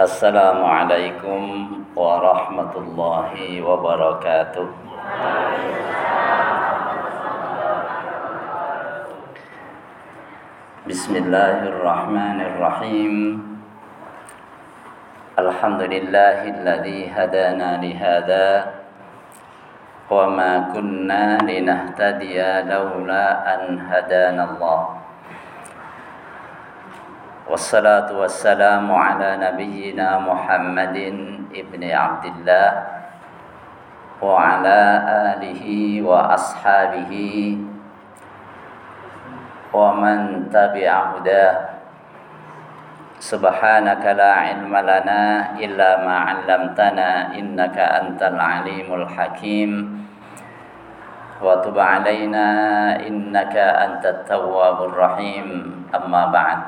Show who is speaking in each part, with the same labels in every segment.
Speaker 1: Assalamualaikum warahmatullahi wabarakatuh. Bismillahirrahmanirrahim. Alhamdulillahilladzi hadana li wa ma kunna linahtadiya laula an hadanallah. والصلاة والسلام على نبينا محمد ابن عبد الله وعلى آله وأصحابه ومن تبع هداه. سبحانك لا علم لنا إلا ما علمتنا إنك أنت العليم الحكيم. وتب علينا إنك أنت التواب الرحيم. أما بعد.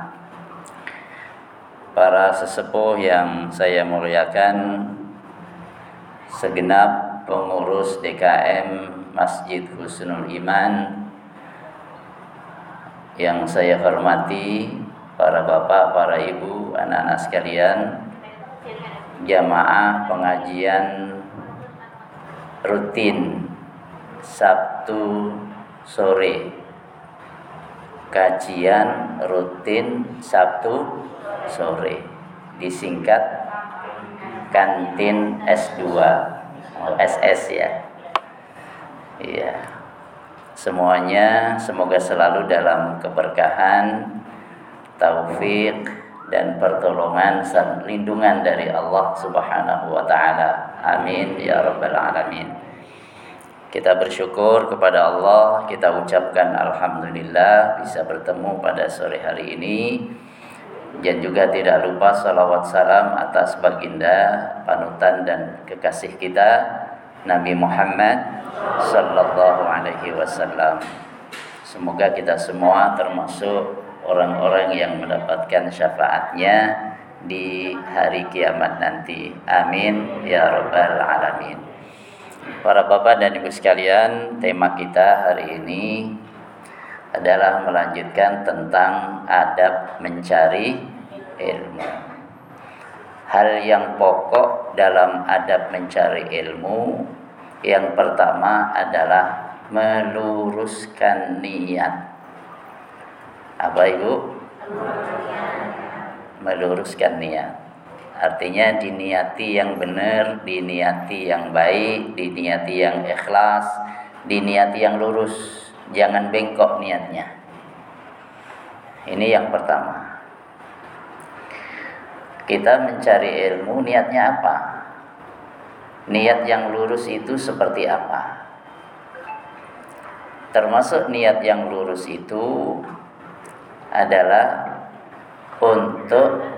Speaker 1: Para sesepuh yang saya muliakan segenap pengurus DKM Masjid Husnul Iman yang saya hormati para bapak, para ibu, anak-anak sekalian jamaah pengajian rutin Sabtu sore kajian rutin Sabtu sore. Disingkat kantin S2 oh, SS ya. Iya. Semuanya semoga selalu dalam keberkahan taufik dan pertolongan dan lindungan dari Allah Subhanahu wa taala. Amin ya rabbal alamin kita bersyukur kepada Allah kita ucapkan alhamdulillah bisa bertemu pada sore hari ini dan juga tidak lupa salawat salam atas baginda panutan dan kekasih kita Nabi Muhammad sallallahu alaihi wasallam. Semoga kita semua termasuk orang-orang yang mendapatkan syafaatnya di hari kiamat nanti. Amin ya rabbal alamin. Para bapak dan ibu sekalian, tema kita hari ini adalah melanjutkan tentang adab mencari ilmu. Hal yang pokok dalam adab mencari ilmu yang pertama adalah meluruskan niat. Apa Ibu? Meluruskan niat. Artinya diniati yang benar, diniati yang baik, diniati yang ikhlas, diniati yang lurus jangan bengkok niatnya. Ini yang pertama. Kita mencari ilmu niatnya apa? Niat yang lurus itu seperti apa? Termasuk niat yang lurus itu adalah untuk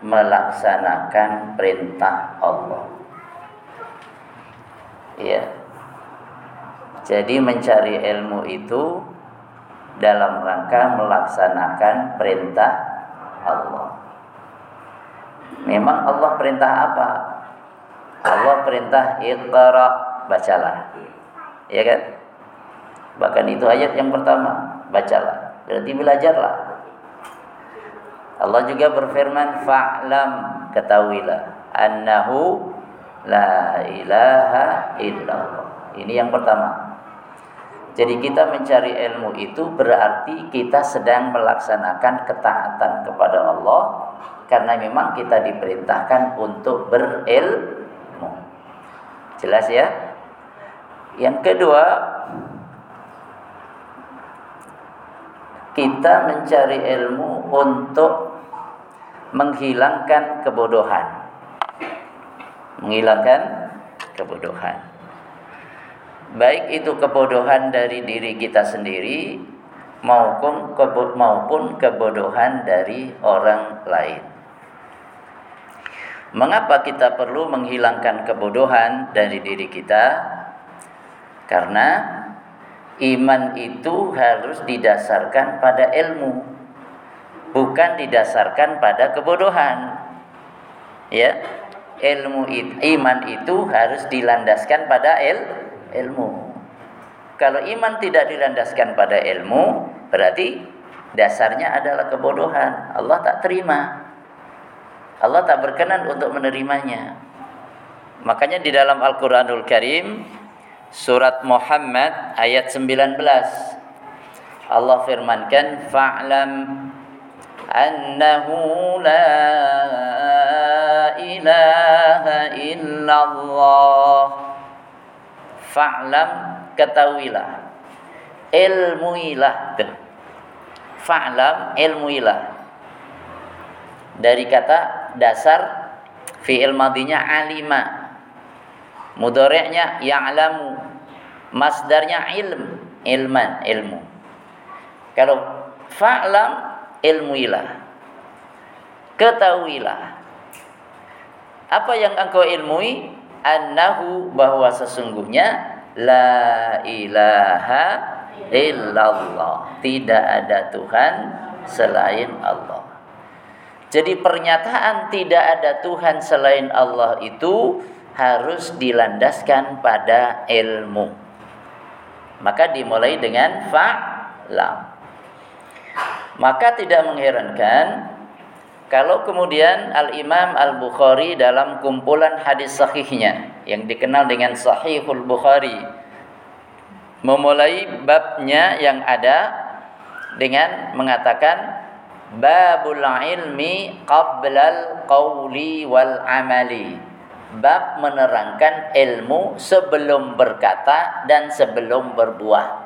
Speaker 1: melaksanakan perintah Allah. Ya, jadi mencari ilmu itu dalam rangka melaksanakan perintah Allah. Memang Allah perintah apa? Allah perintah iqra, bacalah. Ya kan? Bahkan itu ayat yang pertama, bacalah. Berarti belajarlah. Allah juga berfirman fa'lam ketahuilah annahu la ilaha illallah. Ini yang pertama. Jadi kita mencari ilmu itu berarti kita sedang melaksanakan ketaatan kepada Allah karena memang kita diperintahkan untuk berilmu. Jelas ya? Yang kedua, kita mencari ilmu untuk menghilangkan kebodohan. Menghilangkan kebodohan baik itu kebodohan dari diri kita sendiri maupun kebo maupun kebodohan dari orang lain. Mengapa kita perlu menghilangkan kebodohan dari diri kita? Karena iman itu harus didasarkan pada ilmu, bukan didasarkan pada kebodohan. Ya, ilmu iman itu harus dilandaskan pada ilmu ilmu. Kalau iman tidak dilandaskan pada ilmu, berarti dasarnya adalah kebodohan. Allah tak terima. Allah tak berkenan untuk menerimanya. Makanya di dalam Al-Qur'anul Karim surat Muhammad ayat 19 Allah firmankan fa'lam annahu la ilaha illallah fa'lam ketahuilah. Ilmuilah. Fa'lam ilmuilah. Dari kata dasar fi'il madinya alima. Mudhari'nya ya'lamu. Masdarnya ilm. Ilman ilmu. Kalau fa'lam ilmuilah. Ketahuilah. Apa yang engkau ilmui? Annahu bahwa sesungguhnya la ilaha illallah. Tidak ada Tuhan selain Allah. Jadi pernyataan tidak ada Tuhan selain Allah itu harus dilandaskan pada ilmu. Maka dimulai dengan fa'lam maka tidak mengherankan kalau kemudian Al-Imam Al-Bukhari dalam kumpulan hadis sahihnya yang dikenal dengan Sahihul Bukhari memulai babnya yang ada dengan mengatakan babul ilmi qablal qawli wal amali. Bab menerangkan ilmu sebelum berkata dan sebelum berbuah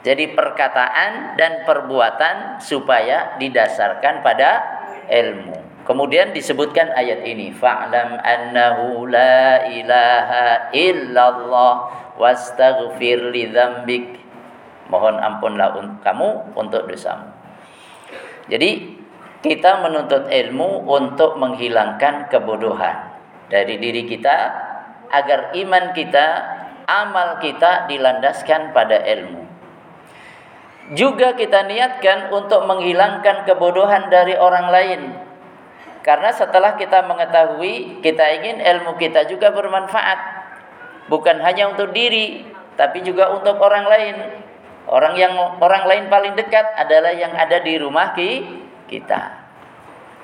Speaker 1: jadi perkataan dan perbuatan supaya didasarkan pada ilmu. Kemudian disebutkan ayat ini, fa'lam annahu la ilaha illallah wastaghfir li. Mohon ampunlah kamu untuk dosamu. Jadi kita menuntut ilmu untuk menghilangkan kebodohan dari diri kita agar iman kita, amal kita dilandaskan pada ilmu juga kita niatkan untuk menghilangkan kebodohan dari orang lain. Karena setelah kita mengetahui, kita ingin ilmu kita juga bermanfaat. Bukan hanya untuk diri, tapi juga untuk orang lain. Orang yang orang lain paling dekat adalah yang ada di rumah kita.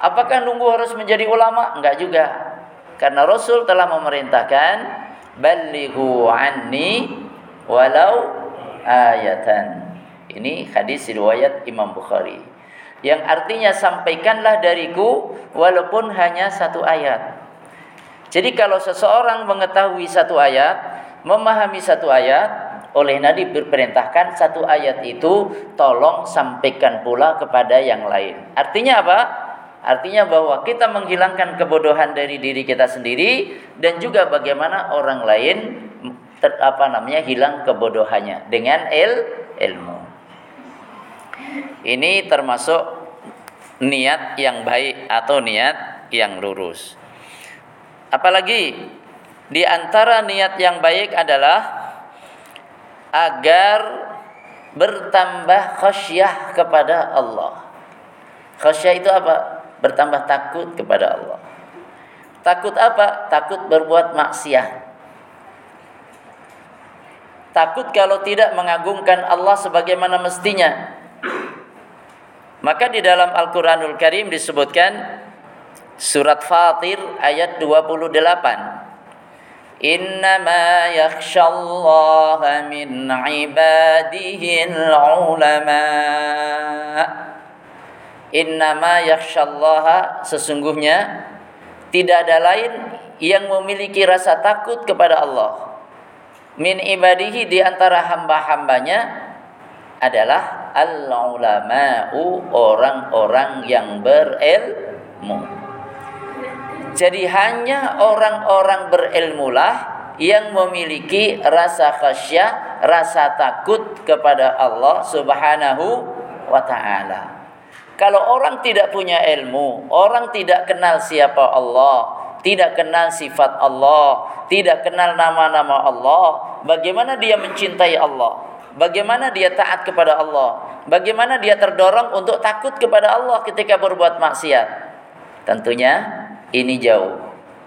Speaker 1: Apakah nunggu harus menjadi ulama? Enggak juga. Karena Rasul telah memerintahkan, "Ballighu anni walau ayatan." Ini hadis riwayat Imam Bukhari. Yang artinya sampaikanlah dariku walaupun hanya satu ayat. Jadi kalau seseorang mengetahui satu ayat, memahami satu ayat, oleh Nabi diperintahkan satu ayat itu tolong sampaikan pula kepada yang lain. Artinya apa? Artinya bahwa kita menghilangkan kebodohan dari diri kita sendiri dan juga bagaimana orang lain ter, apa namanya hilang kebodohannya dengan il, ilmu. Ini termasuk niat yang baik atau niat yang lurus. Apalagi di antara niat yang baik adalah agar bertambah khasyah kepada Allah. Khasyah itu apa? Bertambah takut kepada Allah. Takut apa? Takut berbuat maksiat. Takut kalau tidak mengagungkan Allah sebagaimana mestinya maka di dalam Al-Qur'anul Karim disebutkan surat Fatir ayat 28. Innama yakhshallaha min ibadihi ulama. Innama yakhshallaha sesungguhnya tidak ada lain yang memiliki rasa takut kepada Allah. Min ibadihi di antara hamba-hambanya adalah al-ulama'u orang-orang yang berilmu. Jadi hanya orang-orang berilmulah yang memiliki rasa khasyah, rasa takut kepada Allah Subhanahu wa taala. Kalau orang tidak punya ilmu, orang tidak kenal siapa Allah, tidak kenal sifat Allah, tidak kenal nama-nama Allah, bagaimana dia mencintai Allah? Bagaimana dia taat kepada Allah? Bagaimana dia terdorong untuk takut kepada Allah ketika berbuat maksiat? Tentunya ini jauh.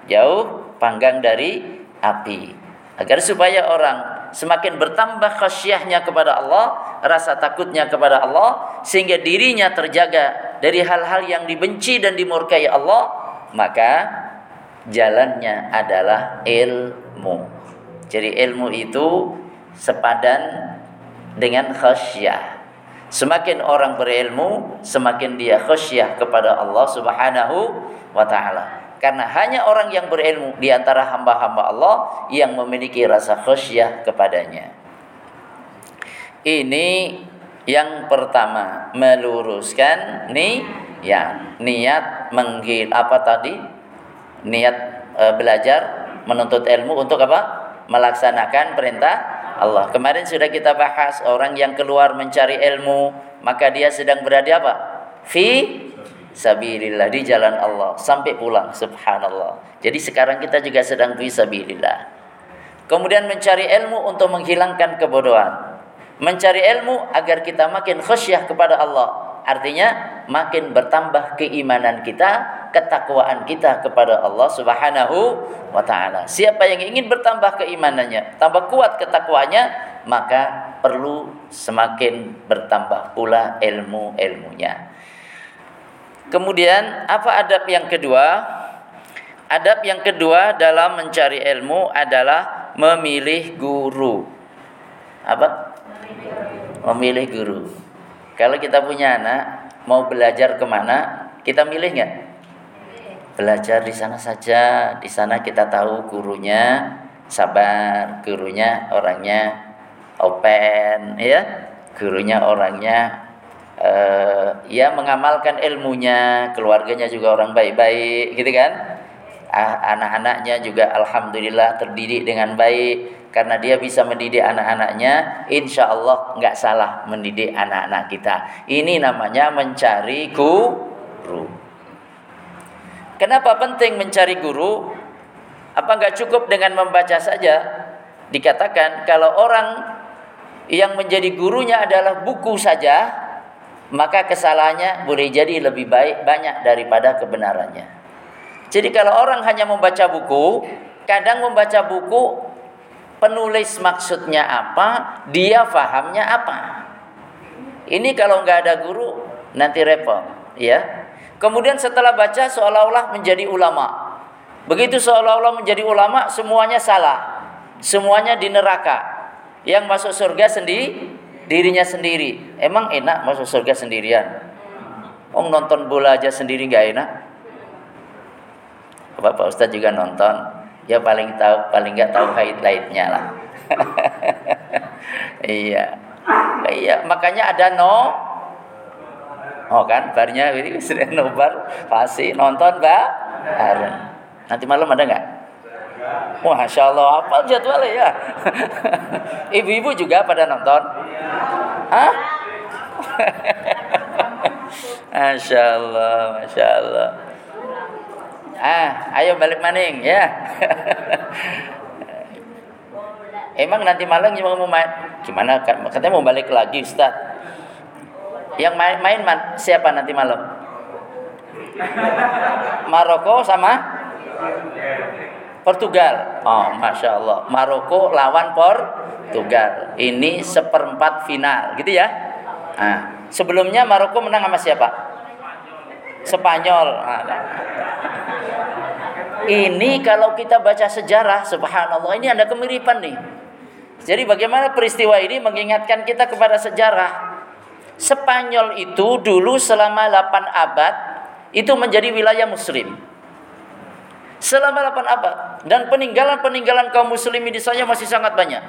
Speaker 1: Jauh panggang dari api. Agar supaya orang semakin bertambah khasyahnya kepada Allah, rasa takutnya kepada Allah sehingga dirinya terjaga dari hal-hal yang dibenci dan dimurkai Allah, maka jalannya adalah ilmu. Jadi ilmu itu sepadan dengan khasyah. Semakin orang berilmu, semakin dia khasyah kepada Allah Subhanahu wa taala. Karena hanya orang yang berilmu di antara hamba-hamba Allah yang memiliki rasa khasyah kepadanya. Ini yang pertama meluruskan nih ya niat menggil apa tadi niat e, belajar menuntut ilmu untuk apa melaksanakan perintah Allah. Kemarin sudah kita bahas orang yang keluar mencari ilmu, maka dia sedang berada apa? Fi sabilillah di jalan Allah sampai pulang subhanallah. Jadi sekarang kita juga sedang fi sabilillah. Kemudian mencari ilmu untuk menghilangkan kebodohan. Mencari ilmu agar kita makin khusyah kepada Allah. Artinya makin bertambah keimanan kita ketakwaan kita kepada Allah Subhanahu wa taala. Siapa yang ingin bertambah keimanannya, tambah kuat ketakwaannya, maka perlu semakin bertambah pula ilmu-ilmunya. Kemudian apa adab yang kedua? Adab yang kedua dalam mencari ilmu adalah memilih guru. Apa? Memilih guru. Kalau kita punya anak mau belajar ke mana, kita milih nggak? Belajar di sana saja. Di sana kita tahu gurunya sabar, gurunya orangnya open, ya. Gurunya orangnya uh, ya mengamalkan ilmunya, keluarganya juga orang baik-baik, gitu kan? Ah, anak-anaknya juga alhamdulillah terdidik dengan baik karena dia bisa mendidik anak-anaknya insya Allah nggak salah mendidik anak-anak kita ini namanya mencari guru Kenapa penting mencari guru? Apa enggak cukup dengan membaca saja? Dikatakan kalau orang yang menjadi gurunya adalah buku saja, maka kesalahannya boleh jadi lebih baik banyak daripada kebenarannya. Jadi kalau orang hanya membaca buku, kadang membaca buku penulis maksudnya apa, dia fahamnya apa. Ini kalau nggak ada guru nanti repot, ya. Kemudian setelah baca seolah-olah menjadi ulama. Begitu seolah-olah menjadi ulama semuanya salah. Semuanya di neraka. Yang masuk surga sendiri dirinya sendiri. Emang enak masuk surga sendirian? Oh nonton bola aja sendiri nggak enak. Bapak Ustadz juga nonton. Ya paling tahu paling nggak tahu highlightnya lah. iya. Iya, makanya ada no Oh kan, barnya ini nobar pasti nonton mbak. Nanti malam ada nggak? Wah, Masya Allah, apa jadwalnya ya? Ibu-ibu juga pada nonton? Hah? Masya Allah, Masya Allah. Ah, ayo balik maning ya. Emang nanti malam gimana mau main? Gimana? Katanya mau balik lagi Ustaz. Yang main, main siapa nanti malam? Maroko sama Portugal. Oh, masya Allah. Maroko lawan Portugal. Ini seperempat final, gitu ya? Nah, sebelumnya Maroko menang sama siapa? Spanyol. Nah, ini kalau kita baca sejarah, subhanallah, ini ada kemiripan nih. Jadi bagaimana peristiwa ini mengingatkan kita kepada sejarah? Spanyol itu dulu selama 8 abad itu menjadi wilayah muslim. Selama 8 abad dan peninggalan-peninggalan kaum muslimin di sana masih sangat banyak.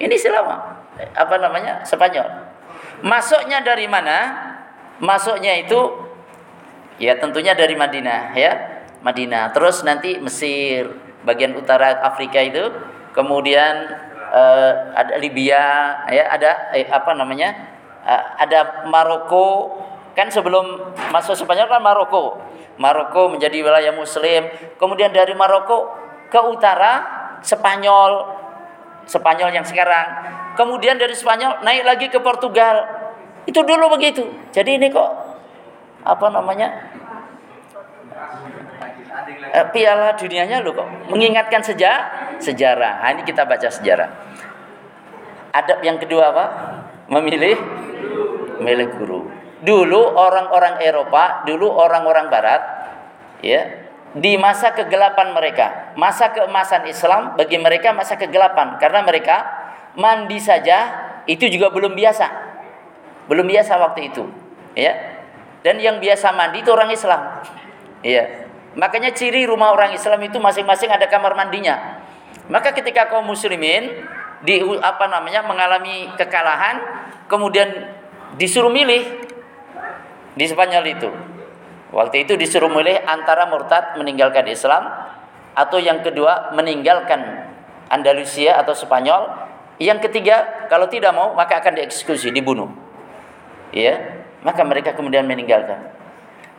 Speaker 1: Ini selama apa namanya? Spanyol. Masuknya dari mana? Masuknya itu ya tentunya dari Madinah ya. Madinah. Terus nanti Mesir, bagian utara Afrika itu, kemudian uh, ada Libya, ya ada eh, apa namanya? Uh, ada Maroko. Kan sebelum masuk Spanyol kan Maroko. Maroko menjadi wilayah Muslim. Kemudian dari Maroko ke utara Spanyol. Spanyol yang sekarang. Kemudian dari Spanyol naik lagi ke Portugal. Itu dulu begitu. Jadi ini kok apa namanya uh, Piala dunianya lo kok. Mengingatkan sejarah sejarah. Nah, ini kita baca sejarah. Adab yang kedua apa? Memilih milik guru. Dulu orang-orang Eropa, dulu orang-orang Barat Ya, di masa kegelapan mereka, masa keemasan Islam bagi mereka masa kegelapan karena mereka mandi saja itu juga belum biasa. Belum biasa waktu itu, ya. Dan yang biasa mandi itu orang Islam. Ya. Makanya ciri rumah orang Islam itu masing-masing ada kamar mandinya. Maka ketika kaum muslimin di apa namanya mengalami kekalahan, kemudian disuruh milih di Spanyol itu Waktu itu disuruh milih antara murtad meninggalkan Islam atau yang kedua meninggalkan Andalusia atau Spanyol. Yang ketiga, kalau tidak mau maka akan dieksekusi, dibunuh. Ya, maka mereka kemudian meninggalkan.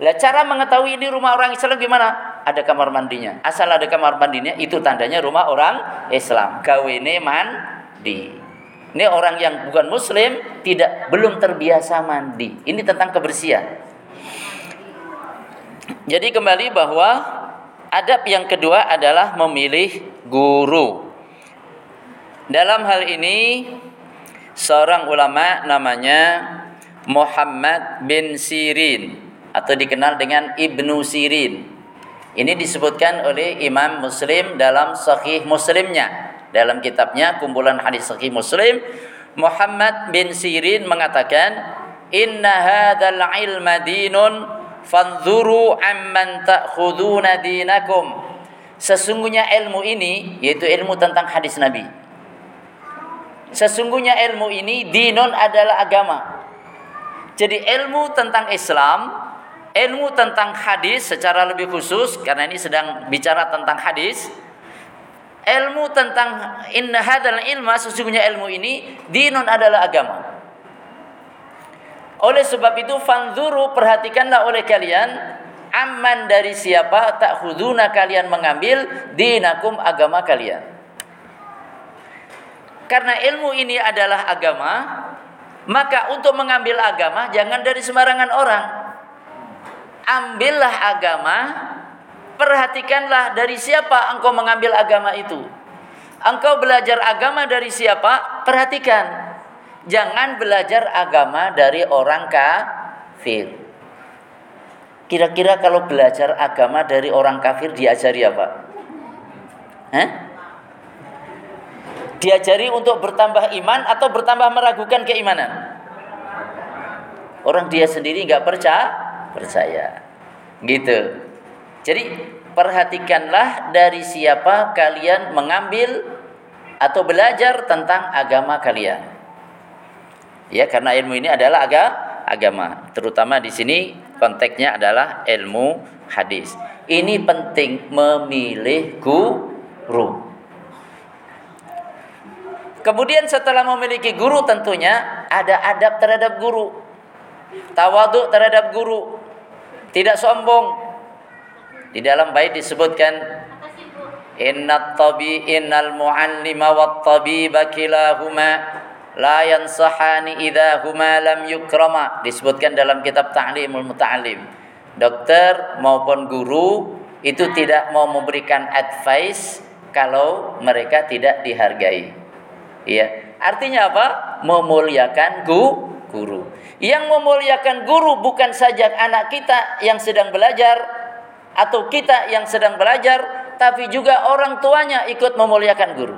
Speaker 1: Lah cara mengetahui ini rumah orang Islam gimana? Ada kamar mandinya. Asal ada kamar mandinya itu tandanya rumah orang Islam. Kawine mandi. Ini orang yang bukan muslim tidak belum terbiasa mandi. Ini tentang kebersihan. Jadi kembali bahwa adab yang kedua adalah memilih guru. Dalam hal ini seorang ulama namanya Muhammad bin Sirin atau dikenal dengan Ibnu Sirin. Ini disebutkan oleh Imam Muslim dalam Sahih Muslimnya. Dalam kitabnya kumpulan hadis Sahih Muslim, Muhammad bin Sirin mengatakan, "Inna hadzal ilma dinun fanzuru amman ta'khuduna dinakum. Sesungguhnya ilmu ini yaitu ilmu tentang hadis Nabi. Sesungguhnya ilmu ini dinun adalah agama. Jadi ilmu tentang Islam ilmu tentang hadis secara lebih khusus karena ini sedang bicara tentang hadis ilmu tentang inna hadal ilma sesungguhnya ilmu ini dinun adalah agama oleh sebab itu fanzuru perhatikanlah oleh kalian aman dari siapa tak huduna kalian mengambil dinakum agama kalian. Karena ilmu ini adalah agama, maka untuk mengambil agama jangan dari sembarangan orang. Ambillah agama, perhatikanlah dari siapa engkau mengambil agama itu. Engkau belajar agama dari siapa? Perhatikan jangan belajar agama dari orang kafir. Kira-kira kalau belajar agama dari orang kafir diajari apa? Hah? Diajari untuk bertambah iman atau bertambah meragukan keimanan? Orang dia sendiri nggak percaya, percaya. Gitu. Jadi perhatikanlah dari siapa kalian mengambil atau belajar tentang agama kalian. Ya, karena ilmu ini adalah aga, agama. Terutama di sini konteksnya adalah ilmu hadis. Ini penting memilih guru. Kemudian setelah memiliki guru tentunya ada adab terhadap guru. Tawaduk terhadap guru. Tidak sombong. Di dalam bait disebutkan Inna tabi innal muallima wat tabiba kilahuma la yansahani idza huma lam yukrama disebutkan dalam kitab Ta'limul Muta'allim. Dokter maupun guru itu tidak mau memberikan advice kalau mereka tidak dihargai. Iya. Artinya apa? Memuliakan gu, guru. Yang memuliakan guru bukan saja anak kita yang sedang belajar atau kita yang sedang belajar, tapi juga orang tuanya ikut memuliakan guru.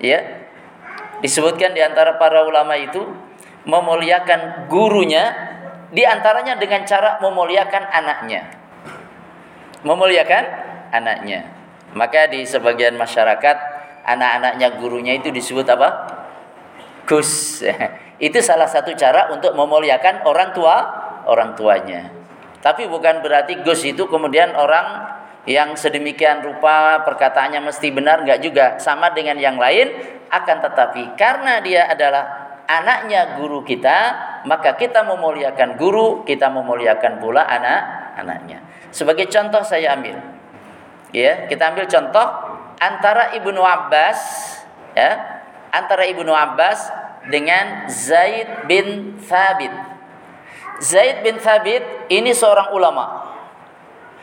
Speaker 1: Ya, Disebutkan di antara para ulama itu memuliakan gurunya di antaranya dengan cara memuliakan anaknya. Memuliakan anaknya. Maka di sebagian masyarakat anak-anaknya gurunya itu disebut apa? Gus. itu salah satu cara untuk memuliakan orang tua orang tuanya. Tapi bukan berarti Gus itu kemudian orang yang sedemikian rupa perkataannya mesti benar enggak juga. Sama dengan yang lain akan tetapi karena dia adalah anaknya guru kita maka kita memuliakan guru kita memuliakan pula anak-anaknya sebagai contoh saya ambil. Ya kita ambil contoh antara Ibnu Abbas ya antara Ibnu Abbas dengan Zaid bin Thabit Zaid bin Thabit ini seorang ulama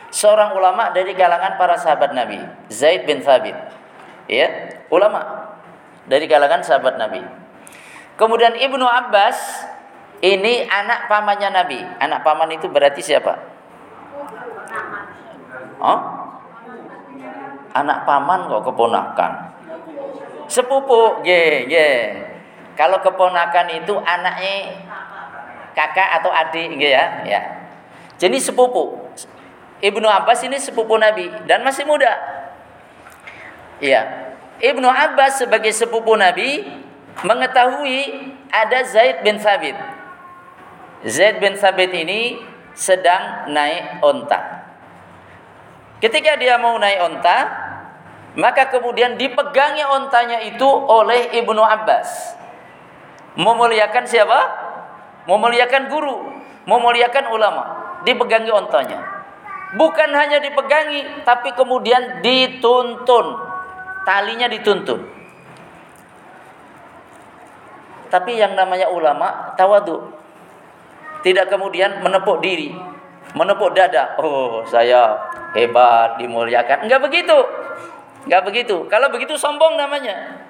Speaker 1: seorang ulama dari kalangan para sahabat Nabi, Zaid bin Thabit. Ya, ulama dari kalangan sahabat Nabi. Kemudian Ibnu Abbas ini anak pamannya Nabi. Anak paman itu berarti siapa? Oh? Anak paman kok keponakan. Sepupu, ye, ye. Kalau keponakan itu anaknya kakak atau adik, ya, ya. Jadi sepupu. Ibnu Abbas ini sepupu Nabi dan masih muda. Iya. Ibnu Abbas sebagai sepupu Nabi mengetahui ada Zaid bin Thabit. Zaid bin Thabit ini sedang naik onta. Ketika dia mau naik onta, maka kemudian dipegangi ontanya itu oleh Ibnu Abbas. Memuliakan siapa? Memuliakan guru, memuliakan ulama. Dipegangi ontanya. Bukan hanya dipegangi, tapi kemudian dituntun talinya dituntun. Tapi yang namanya ulama tawadu. Tidak kemudian menepuk diri, menepuk dada. Oh, saya hebat, dimuliakan. Enggak begitu. Enggak begitu. Kalau begitu sombong namanya.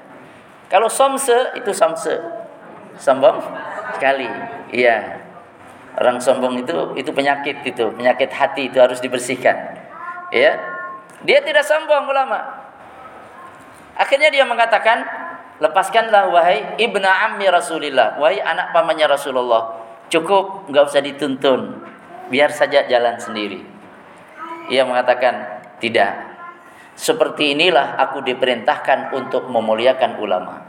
Speaker 1: Kalau somse itu somse. Sombong sekali. Iya. Orang sombong itu itu penyakit itu, penyakit hati itu harus dibersihkan. Ya. Dia tidak sombong ulama. Akhirnya dia mengatakan, lepaskanlah wahai ibna ammi Rasulillah, wahai anak pamannya Rasulullah. Cukup, nggak usah dituntun, biar saja jalan sendiri. Ia mengatakan, tidak. Seperti inilah aku diperintahkan untuk memuliakan ulama.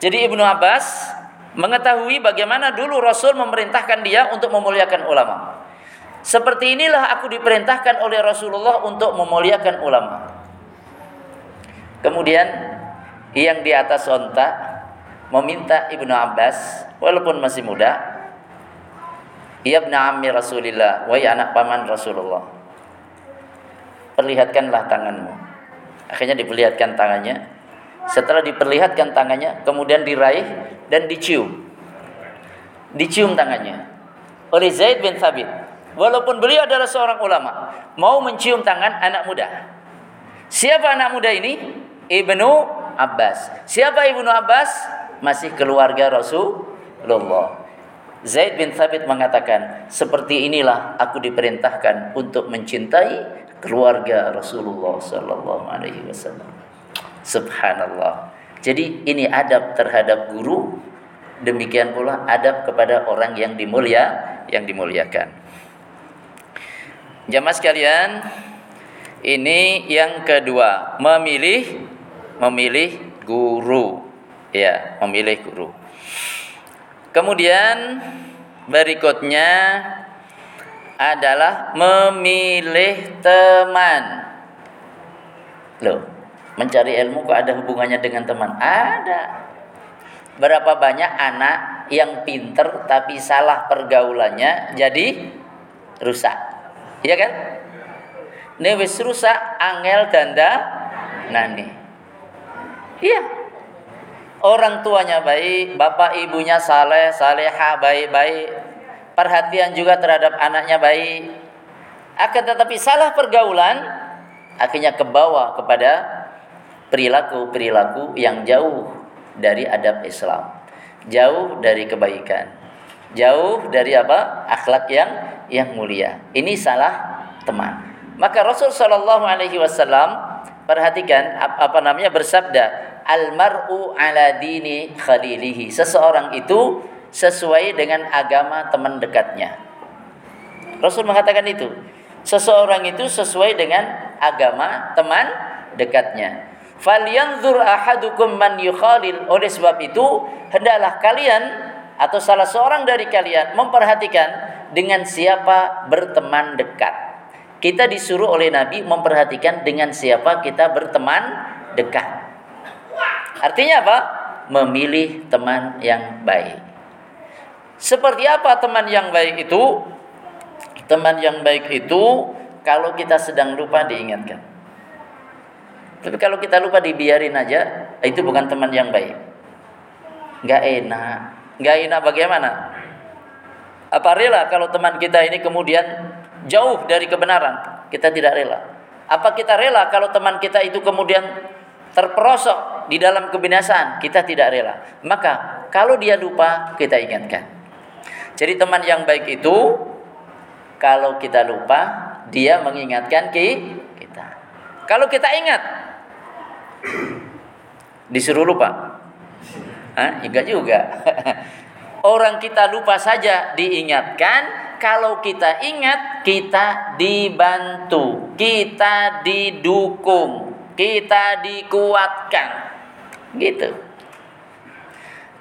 Speaker 1: Jadi Ibnu Abbas mengetahui bagaimana dulu Rasul memerintahkan dia untuk memuliakan ulama. Seperti inilah aku diperintahkan oleh Rasulullah untuk memuliakan ulama. Kemudian yang di atas onta meminta Ibnu Abbas walaupun masih muda ia ammi Rasulillah wahai anak paman Rasulullah perlihatkanlah tanganmu akhirnya diperlihatkan tangannya setelah diperlihatkan tangannya kemudian diraih dan dicium dicium tangannya oleh Zaid bin Thabit walaupun beliau adalah seorang ulama mau mencium tangan anak muda siapa anak muda ini Ibnu Abbas. Siapa Ibnu Abbas? Masih keluarga Rasulullah. Zaid bin Thabit mengatakan, seperti inilah aku diperintahkan untuk mencintai keluarga Rasulullah sallallahu alaihi wasallam. Subhanallah. Jadi ini adab terhadap guru, demikian pula adab kepada orang yang dimulia, yang dimuliakan. Jamaah sekalian, ini yang kedua, memilih memilih guru. Ya, memilih guru. Kemudian berikutnya adalah memilih teman. Loh, mencari ilmu kok ada hubungannya dengan teman? Ada. Berapa banyak anak yang pinter tapi salah pergaulannya jadi rusak. Iya kan? Ini wis rusak angel ganda nani. Iya. Orang tuanya baik, bapak ibunya saleh, saleha, baik-baik. Perhatian juga terhadap anaknya baik. Akan tetapi salah pergaulan akhirnya kebawa kepada perilaku-perilaku yang jauh dari adab Islam. Jauh dari kebaikan. Jauh dari apa? Akhlak yang yang mulia. Ini salah teman. Maka Rasul Shallallahu alaihi wasallam perhatikan apa namanya bersabda almaru ala dini khalilihi seseorang itu sesuai dengan agama teman dekatnya Rasul mengatakan itu seseorang itu sesuai dengan agama teman dekatnya falyanzur ahadukum man yukhalil oleh sebab itu hendaklah kalian atau salah seorang dari kalian memperhatikan dengan siapa berteman dekat kita disuruh oleh Nabi memperhatikan dengan siapa kita berteman dekat. Artinya apa? Memilih teman yang baik. Seperti apa teman yang baik itu? Teman yang baik itu kalau kita sedang lupa diingatkan. Tapi kalau kita lupa dibiarin aja, itu bukan teman yang baik. Gak enak. Gak enak bagaimana? Apa rela kalau teman kita ini kemudian jauh dari kebenaran, kita tidak rela. Apa kita rela kalau teman kita itu kemudian terperosok di dalam kebinasaan? Kita tidak rela. Maka kalau dia lupa, kita ingatkan. Jadi teman yang baik itu kalau kita lupa, dia mengingatkan kita. Kalau kita ingat, disuruh lupa. Hah? Enggak juga. Orang kita lupa saja diingatkan, kalau kita ingat kita dibantu, kita didukung, kita dikuatkan. Gitu.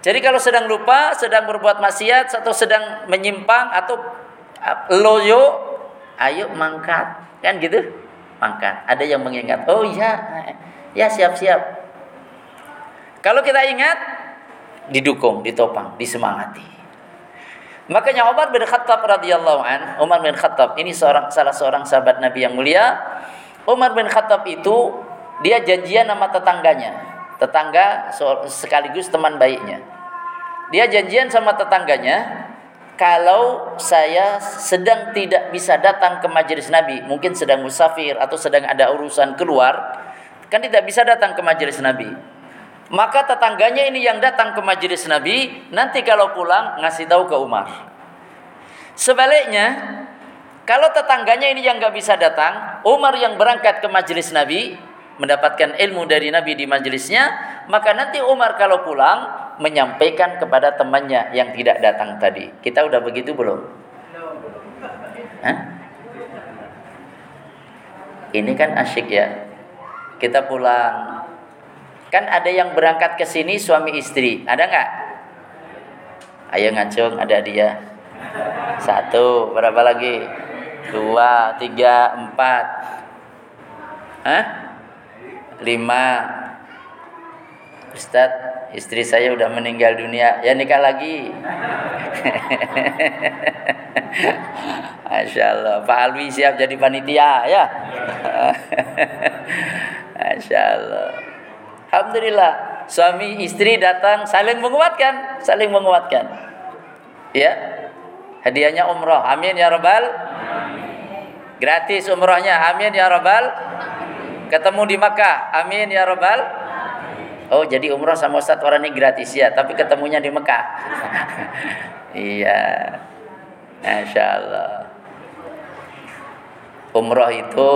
Speaker 1: Jadi kalau sedang lupa, sedang berbuat maksiat atau sedang menyimpang atau loyo, ayo mangkat. Kan gitu? Mangkat. Ada yang mengingat, "Oh iya, ya siap-siap." Kalau kita ingat, didukung, ditopang, disemangati. Makanya Umar bin Khattab radhiyallahu an, Umar bin Khattab ini seorang salah seorang sahabat Nabi yang mulia. Umar bin Khattab itu dia janjian sama tetangganya, tetangga sekaligus teman baiknya. Dia janjian sama tetangganya, kalau saya sedang tidak bisa datang ke majelis Nabi, mungkin sedang musafir atau sedang ada urusan keluar, kan tidak bisa datang ke majelis Nabi maka tetangganya ini yang datang ke majelis Nabi nanti kalau pulang ngasih tahu ke Umar. Sebaliknya, kalau tetangganya ini yang nggak bisa datang, Umar yang berangkat ke majelis Nabi mendapatkan ilmu dari Nabi di majelisnya, maka nanti Umar kalau pulang menyampaikan kepada temannya yang tidak datang tadi. Kita udah begitu belum? Hah? Ini kan asyik ya. Kita pulang Kan ada yang berangkat ke sini suami istri, ada nggak? Ayo ngacung, ada dia. Satu, berapa lagi? Dua, tiga, empat. Hah? Lima. Ustadz, istri saya udah meninggal dunia. Ya nikah lagi. Masya Allah. Pak Alwi siap jadi panitia ya. Masya Allah. Alhamdulillah suami istri datang saling menguatkan, saling menguatkan. Ya. Hadiahnya umroh. Amin ya rabbal. Gratis umrohnya. Amin ya rabbal. Ketemu di Makkah. Amin ya rabbal. Oh, jadi umroh sama Ustaz orang ini gratis ya, tapi ketemunya di Mekah. iya. Masya Allah. Umroh itu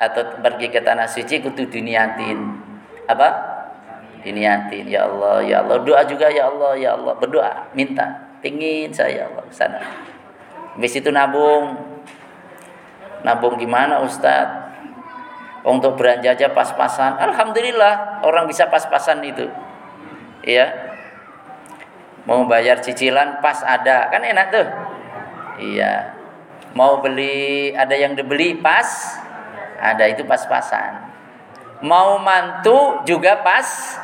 Speaker 1: atau pergi ke tanah suci kudu diniatin. Apa? Diniatin. Ya Allah ya Allah. Doa juga ya Allah ya Allah. Berdoa minta. Pingin saya ya Allah sana. Habis itu nabung. Nabung gimana Ustadz? Untuk belanja aja pas-pasan. Alhamdulillah orang bisa pas-pasan itu. Ya mau bayar cicilan pas ada. Kan enak tuh. Iya. Mau beli ada yang dibeli pas ada itu pas-pasan. Mau mantu juga pas?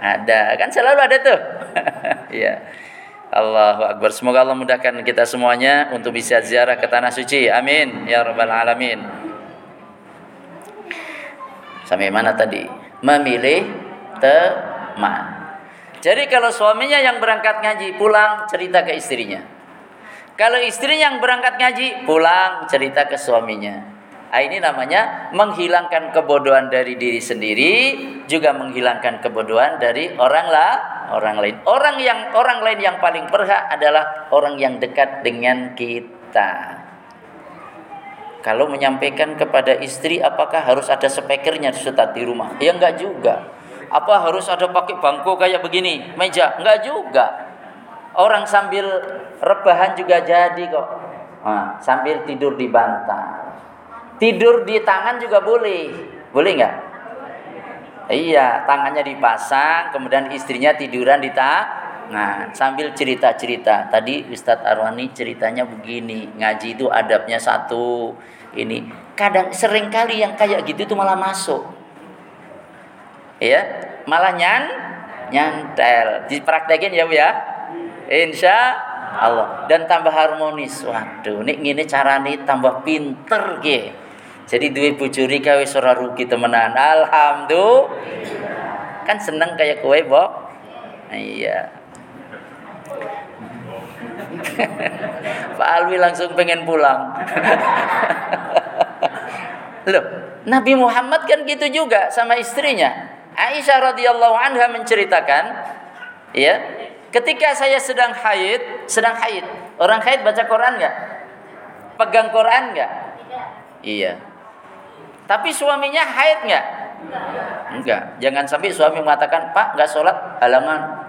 Speaker 1: Ada. Kan selalu ada tuh. Ya Allahu Akbar. Semoga Allah mudahkan kita semuanya untuk bisa ziarah ke tanah suci. Amin. Ya rabbal alamin. Sampai mana tadi? Memilih teman. Jadi kalau suaminya yang berangkat ngaji pulang cerita ke istrinya. Kalau istrinya yang berangkat ngaji pulang cerita ke suaminya Ah, ini namanya menghilangkan kebodohan dari diri sendiri, juga menghilangkan kebodohan dari orang lah, orang lain. Orang yang orang lain yang paling berhak adalah orang yang dekat dengan kita. Kalau menyampaikan kepada istri, apakah harus ada speakernya Ustaz di rumah? Ya enggak juga. Apa harus ada pakai bangku kayak begini, meja? Enggak juga. Orang sambil rebahan juga jadi kok. Nah, sambil tidur di bantal Tidur di tangan juga boleh. Boleh nggak? Iya, tangannya dipasang, kemudian istrinya tiduran di tangan sambil cerita-cerita. Tadi Ustadz Arwani ceritanya begini, ngaji itu adabnya satu. Ini kadang sering kali yang kayak gitu itu malah masuk. Ya, malah nyan nyantel. Dipraktekin ya Bu ya. Insya Allah dan tambah harmonis. Waduh, nih ini cara nih tambah pinter gitu jadi duit bujuri gawe ora rugi temenan. Alhamdulillah. Kan seneng kayak kue, Bok. Iya. Pak Alwi langsung pengen pulang. Loh, Nabi Muhammad kan gitu juga sama istrinya. Aisyah radhiyallahu anha menceritakan, ya, ketika saya sedang haid, sedang haid. Orang haid baca Quran nggak? Pegang Quran nggak? Iya. Tapi suaminya haid nggak? Enggak. Jangan sampai suami mengatakan, Pak nggak sholat, halangan.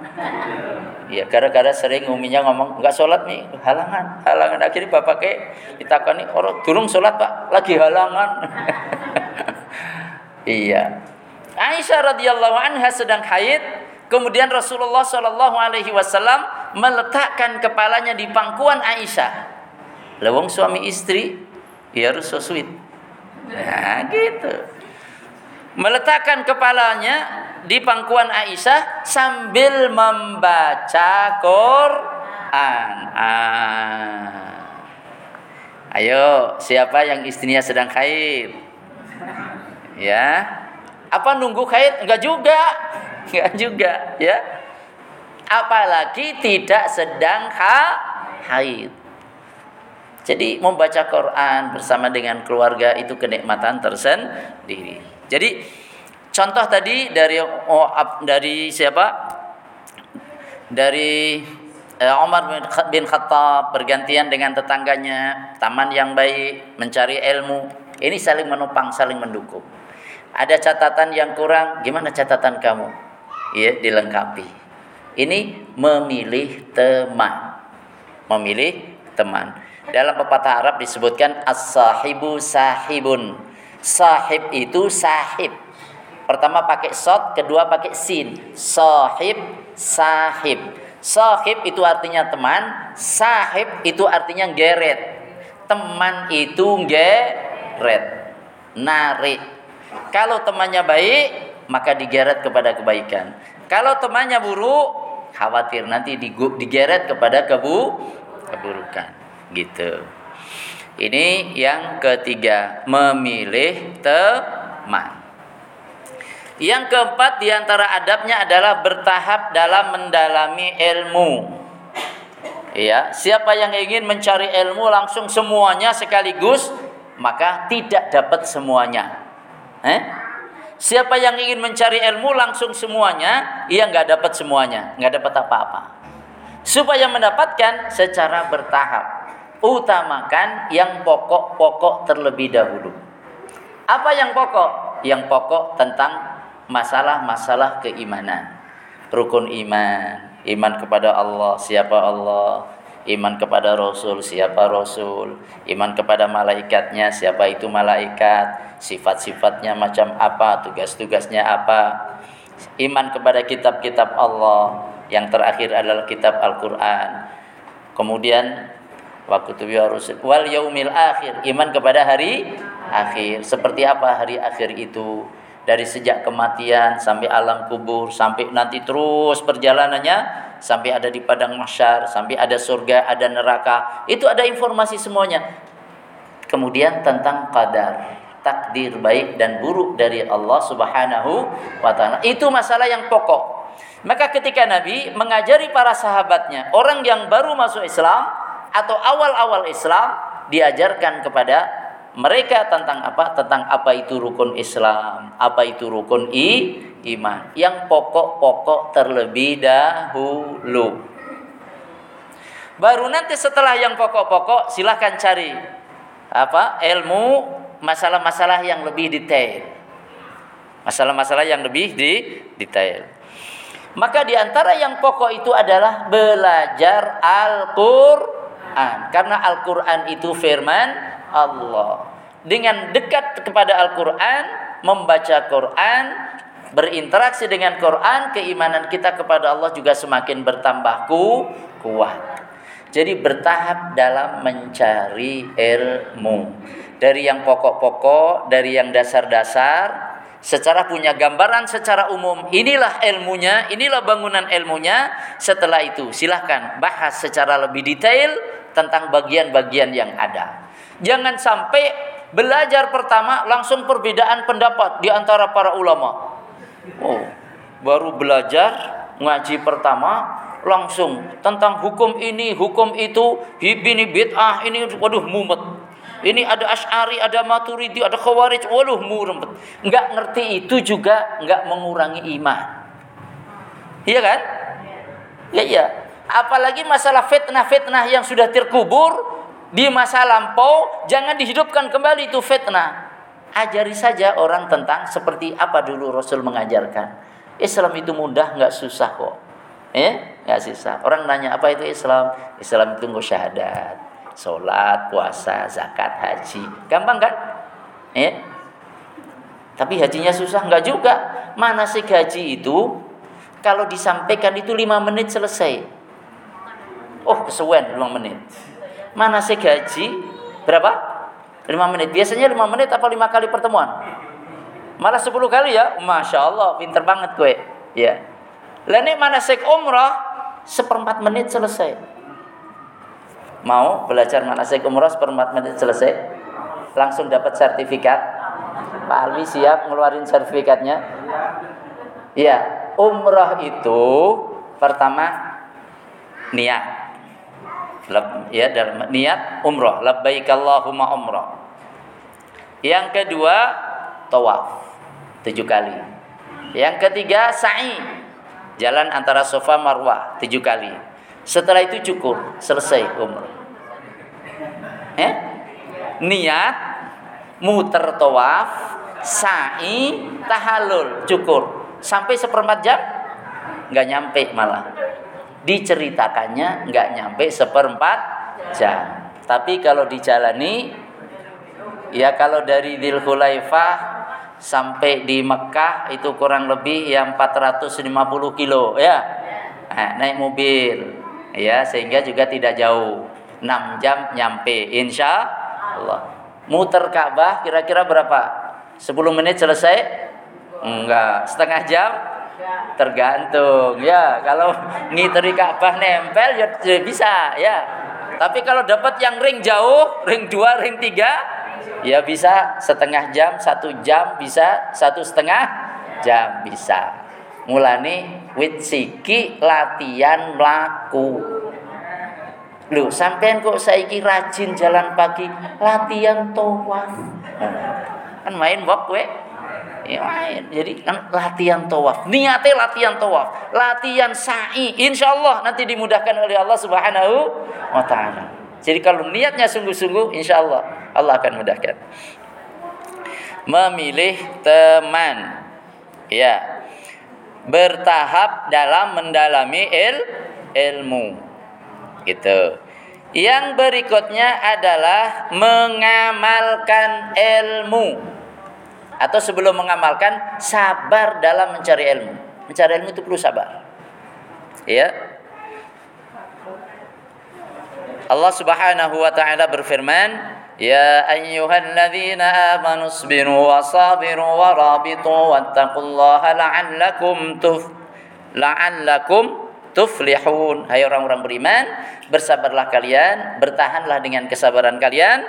Speaker 1: Iya, gara-gara sering uminya ngomong nggak sholat nih, halangan, halangan. Akhirnya bapak ke ditakoni, orang turun sholat pak, lagi halangan. iya. Aisyah radhiyallahu anha sedang haid, kemudian Rasulullah shallallahu alaihi wasallam meletakkan kepalanya di pangkuan Aisyah. Lewong suami istri, ya harus so. Nah, gitu. Meletakkan kepalanya di pangkuan Aisyah sambil membaca Quran. Ah. Ayo, siapa yang istrinya sedang haid? Ya. Apa nunggu haid? Enggak juga. Enggak juga, ya. Apalagi tidak sedang ha haid. Jadi membaca Quran bersama dengan keluarga itu kenikmatan tersendiri. Jadi contoh tadi dari oh, dari siapa? Dari eh, Umar bin Khattab bergantian dengan tetangganya, taman yang baik, mencari ilmu. Ini saling menopang, saling mendukung. Ada catatan yang kurang, gimana catatan kamu? Iya, dilengkapi. Ini memilih teman. Memilih teman. Dalam pepatah Arab disebutkan as-sahibu sahibun. Sahib itu sahib. Pertama pakai sod, kedua pakai sin. Sahib, sahib. Sahib itu artinya teman, sahib itu artinya geret. Teman itu geret. Narik. Kalau temannya baik, maka digeret kepada kebaikan. Kalau temannya buruk, khawatir nanti digeret kepada kebu keburukan gitu. Ini yang ketiga, memilih teman. Yang keempat di antara adabnya adalah bertahap dalam mendalami ilmu. Ya, siapa yang ingin mencari ilmu langsung semuanya sekaligus, maka tidak dapat semuanya. Eh? Siapa yang ingin mencari ilmu langsung semuanya, ia nggak dapat semuanya, nggak dapat apa-apa. Supaya mendapatkan secara bertahap utamakan yang pokok-pokok terlebih dahulu. Apa yang pokok? Yang pokok tentang masalah-masalah keimanan. Rukun iman, iman kepada Allah, siapa Allah, iman kepada Rasul, siapa Rasul, iman kepada malaikatnya, siapa itu malaikat, sifat-sifatnya macam apa, tugas-tugasnya apa, iman kepada kitab-kitab Allah, yang terakhir adalah kitab Al-Quran. Kemudian waktu itu harus wal yaumil akhir. Iman kepada hari akhir. Seperti apa hari akhir itu? Dari sejak kematian sampai alam kubur sampai nanti terus perjalanannya sampai ada di padang mahsyar sampai ada surga ada neraka. Itu ada informasi semuanya. Kemudian tentang qadar. Takdir baik dan buruk dari Allah Subhanahu wa taala. Itu masalah yang pokok. Maka ketika Nabi mengajari para sahabatnya orang yang baru masuk Islam atau awal-awal Islam diajarkan kepada mereka tentang apa? Tentang apa itu rukun Islam, apa itu rukun i, iman. Yang pokok-pokok terlebih dahulu. Baru nanti setelah yang pokok-pokok silahkan cari apa ilmu masalah-masalah yang lebih detail. Masalah-masalah yang lebih di detail. Maka di antara yang pokok itu adalah belajar Al-Qur'an Quran karena Al-Quran itu firman Allah. Dengan dekat kepada Al-Quran, membaca Quran, berinteraksi dengan Quran, keimanan kita kepada Allah juga semakin bertambah kuat. Jadi bertahap dalam mencari ilmu. Dari yang pokok-pokok, dari yang dasar-dasar, secara punya gambaran secara umum inilah ilmunya inilah bangunan ilmunya setelah itu silahkan bahas secara lebih detail tentang bagian-bagian yang ada. Jangan sampai belajar pertama langsung perbedaan pendapat di antara para ulama. Oh, baru belajar ngaji pertama langsung tentang hukum ini, hukum itu, ini bid'ah, ini waduh mumet. Ini ada Ash'ari, ada Maturidi, ada Khawarij, waduh mumet. Enggak ngerti itu juga enggak mengurangi iman. Iya kan? Ya iya apalagi masalah fitnah-fitnah yang sudah terkubur di masa lampau jangan dihidupkan kembali itu fitnah. Ajari saja orang tentang seperti apa dulu Rasul mengajarkan. Islam itu mudah nggak susah kok. Ya, nggak susah. Orang nanya apa itu Islam? Islam itu nggak syahadat, sholat, puasa, zakat, haji. Gampang kan? Ya. Tapi hajinya susah nggak juga. Mana sih haji itu kalau disampaikan itu lima menit selesai. Oh, kesuwen lima menit. Mana sih gaji berapa? Lima menit. Biasanya lima menit apa lima kali pertemuan? Malah sepuluh kali ya. Masya Allah, pinter banget gue. Ya. Lainnya mana sih umrah seperempat menit selesai. Mau belajar mana sih umrah seperempat menit selesai? Langsung dapat sertifikat. Pak Alwi siap ngeluarin sertifikatnya? Iya, umrah itu pertama niat. Ya dalam niat umrah labbaik Allahumma umrah yang kedua tawaf. Tujuh kali. Yang ketiga sa'i. Jalan antara sofa marwah. Tujuh kali setelah itu cukur selesai umrah. Eh niat muter tawaf sa'i tahalul cukur. Sampai seperempat jam? Nggak nyampe malah. Diceritakannya nggak nyampe seperempat jam. Tapi kalau dijalani, ya kalau dari Dil Khulaifah sampai di Mekah itu kurang lebih yang 450 kilo ya. Nah, naik mobil ya sehingga juga tidak jauh. 6 jam nyampe insya Allah. Muter Ka'bah kira-kira berapa? 10 menit selesai? Enggak, setengah jam tergantung ya kalau ngiteri Ka'bah nempel ya, ya bisa ya tapi kalau dapat yang ring jauh ring dua ring tiga ya bisa setengah jam satu jam bisa satu setengah jam bisa mulani wit siki latihan melaku lu sampean kok saiki rajin jalan pagi latihan tawaf kan main wak we Ya main. Jadi kan latihan tawaf. Niatnya latihan tawaf. Latihan sa'i. Insya Allah nanti dimudahkan oleh Allah subhanahu wa ta'ala. Jadi kalau niatnya sungguh-sungguh insya Allah Allah akan mudahkan. Memilih teman. Ya. Bertahap dalam mendalami il, ilmu. Gitu. Yang berikutnya adalah mengamalkan ilmu atau sebelum mengamalkan sabar dalam mencari ilmu. Mencari ilmu itu perlu sabar. Ya. Allah Subhanahu wa taala berfirman, "Ya ayyuhalladzina amanu sabiru wa sabiru wa rabitu wattaqullaha la'allakum tuf la'allakum tuflihun." Hai orang-orang beriman, bersabarlah kalian, bertahanlah dengan kesabaran kalian.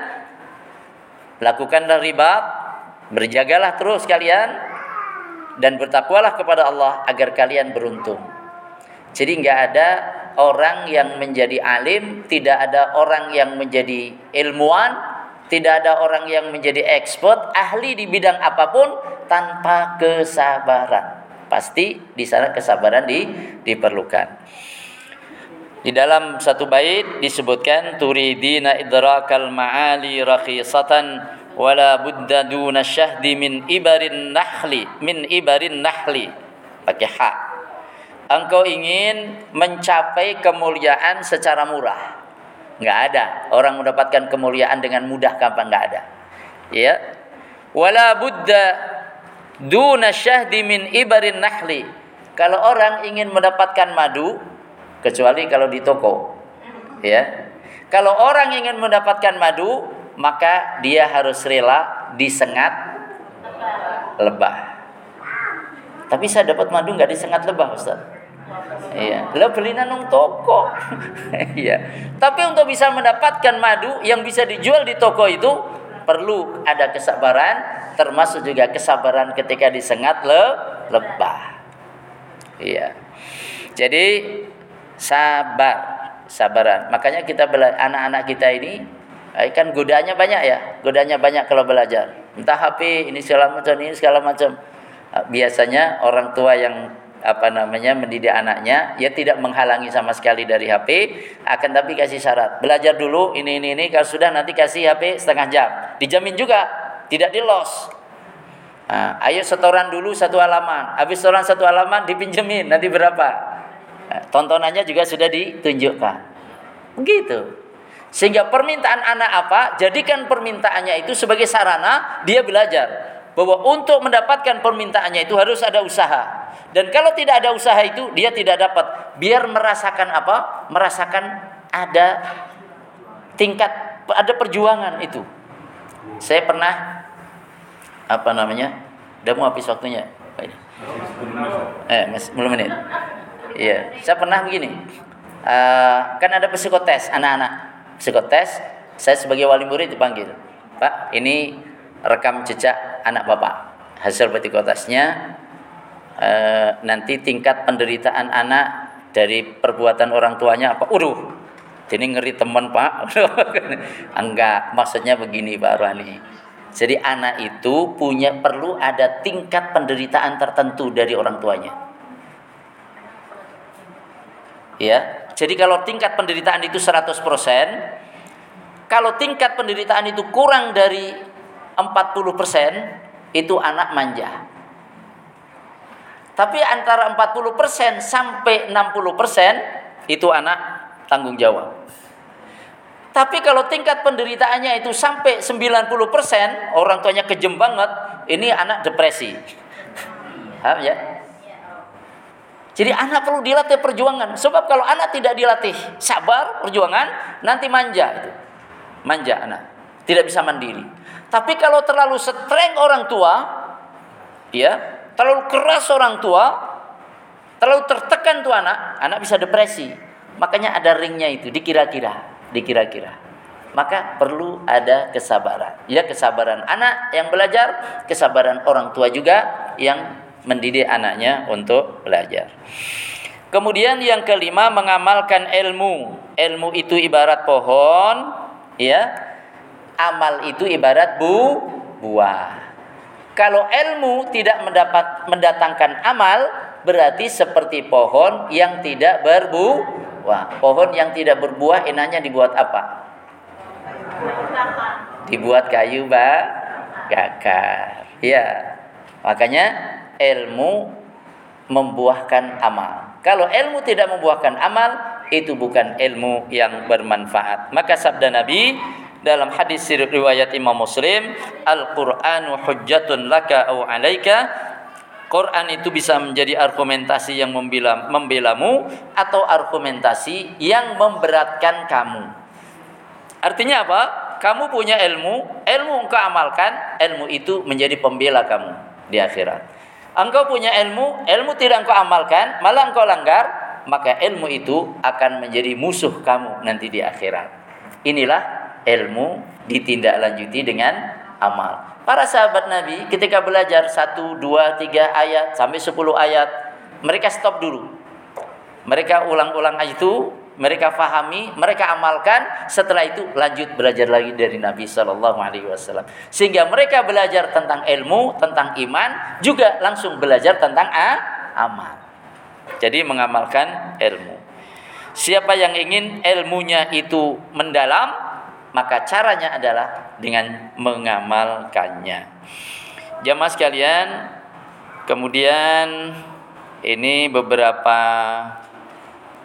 Speaker 1: Lakukanlah ribat, Berjagalah terus kalian dan bertakwalah kepada Allah agar kalian beruntung. Jadi nggak ada orang yang menjadi alim, tidak ada orang yang menjadi ilmuwan, tidak ada orang yang menjadi expert, ahli di bidang apa pun tanpa kesabaran. Pasti di sana kesabaran di, diperlukan. Di dalam satu bait disebutkan turidina idrakal ma'ali rakhisatan wala budda duna syahdi min ibarin nahli min ibarin nahli pakai hak engkau ingin mencapai kemuliaan secara murah nggak ada. Orang mendapatkan kemuliaan dengan mudah kapan nggak ada. Ya. Wala budda duna syahdi min ibarin nahli kalau orang ingin mendapatkan madu kecuali kalau di toko. Ya. Kalau orang ingin mendapatkan madu maka dia harus rela disengat lebah. Tapi saya dapat madu nggak disengat lebah, Ustaz. Iya, lo beli nang toko. iya. Tapi untuk bisa mendapatkan madu yang bisa dijual di toko itu perlu ada kesabaran, termasuk juga kesabaran ketika disengat le lebah. Iya. Jadi sabar, sabaran. Makanya kita anak-anak kita ini Eh, kan godanya banyak ya, godanya banyak kalau belajar. Entah HP, ini segala macam, ini segala macam. Eh, biasanya orang tua yang apa namanya mendidik anaknya ya tidak menghalangi sama sekali dari HP akan tapi kasih syarat. Belajar dulu ini ini ini kalau sudah nanti kasih HP setengah jam. Dijamin juga tidak di loss. Nah, ayo setoran dulu satu halaman. Habis setoran satu halaman dipinjemin nanti berapa? Nah, tontonannya juga sudah ditunjukkan. Begitu. Sehingga permintaan anak apa jadikan permintaannya itu sebagai sarana dia belajar. Bahwa untuk mendapatkan permintaannya itu harus ada usaha. Dan kalau tidak ada usaha itu dia tidak dapat. Biar merasakan apa? Merasakan ada tingkat ada perjuangan itu. Saya pernah apa namanya? Udah mau habis waktunya. Eh, mas, belum menit. Iya, saya pernah begini. Uh, kan ada psikotes anak-anak. Psikotes, saya sebagai wali murid dipanggil. Pak, ini rekam jejak anak bapak. Hasil petikotasnya e, nanti tingkat penderitaan anak dari perbuatan orang tuanya apa? Uduh, ini ngeri teman pak. Enggak, maksudnya begini Pak Rohani. Jadi anak itu punya perlu ada tingkat penderitaan tertentu dari orang tuanya. Ya, jadi kalau tingkat penderitaan itu 100%, kalau tingkat penderitaan itu kurang dari 40% itu anak manja. Tapi antara 40% sampai 60% itu anak tanggung jawab. Tapi kalau tingkat penderitaannya itu sampai 90%, orang tuanya kejem banget, ini anak depresi. Paham ya? Jadi anak perlu dilatih perjuangan. Sebab kalau anak tidak dilatih sabar, perjuangan, nanti manja. Manja anak. Tidak bisa mandiri. Tapi kalau terlalu streng orang tua, ya, terlalu keras orang tua, terlalu tertekan tuh anak, anak bisa depresi. Makanya ada ringnya itu, dikira-kira, dikira-kira. Maka perlu ada kesabaran. Ya, kesabaran anak yang belajar, kesabaran orang tua juga yang mendidik anaknya untuk belajar. Kemudian yang kelima mengamalkan ilmu. Ilmu itu ibarat pohon, ya amal itu ibarat bu buah. Kalau ilmu tidak mendapat mendatangkan amal, berarti seperti pohon yang tidak berbuah. Pohon yang tidak berbuah enaknya dibuat apa? Dibuat kayu ba gakar. Ya. Makanya ilmu membuahkan amal. Kalau ilmu tidak membuahkan amal, itu bukan ilmu yang bermanfaat. Maka sabda Nabi, dalam hadis riwayat Imam Muslim, Al-Qur'anu hujjatun laka au 'alaika. Quran itu bisa menjadi argumentasi yang membela membelamu atau argumentasi yang memberatkan kamu. Artinya apa? Kamu punya ilmu, ilmu engkau amalkan, ilmu itu menjadi pembela kamu di akhirat. Engkau punya ilmu, ilmu tidak engkau amalkan, malah engkau langgar, maka ilmu itu akan menjadi musuh kamu nanti di akhirat. Inilah ilmu ditindaklanjuti dengan amal. Para sahabat Nabi ketika belajar satu, dua, tiga ayat sampai sepuluh ayat, mereka stop dulu. Mereka ulang-ulang itu, mereka fahami, mereka amalkan. Setelah itu lanjut belajar lagi dari Nabi Shallallahu Alaihi Wasallam. Sehingga mereka belajar tentang ilmu, tentang iman, juga langsung belajar tentang a, amal. Jadi mengamalkan ilmu. Siapa yang ingin ilmunya itu mendalam, maka caranya adalah dengan mengamalkannya. Jamaah sekalian, kemudian ini beberapa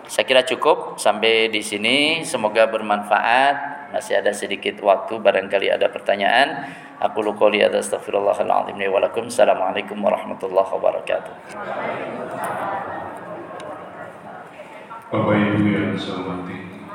Speaker 1: saya kira cukup sampai di sini. Semoga bermanfaat. Masih ada sedikit waktu barangkali ada pertanyaan. Aku lukoli atas astaghfirullahaladzim wa lakum. Assalamualaikum warahmatullahi wabarakatuh.
Speaker 2: Bapak Ibu yang saya hormati,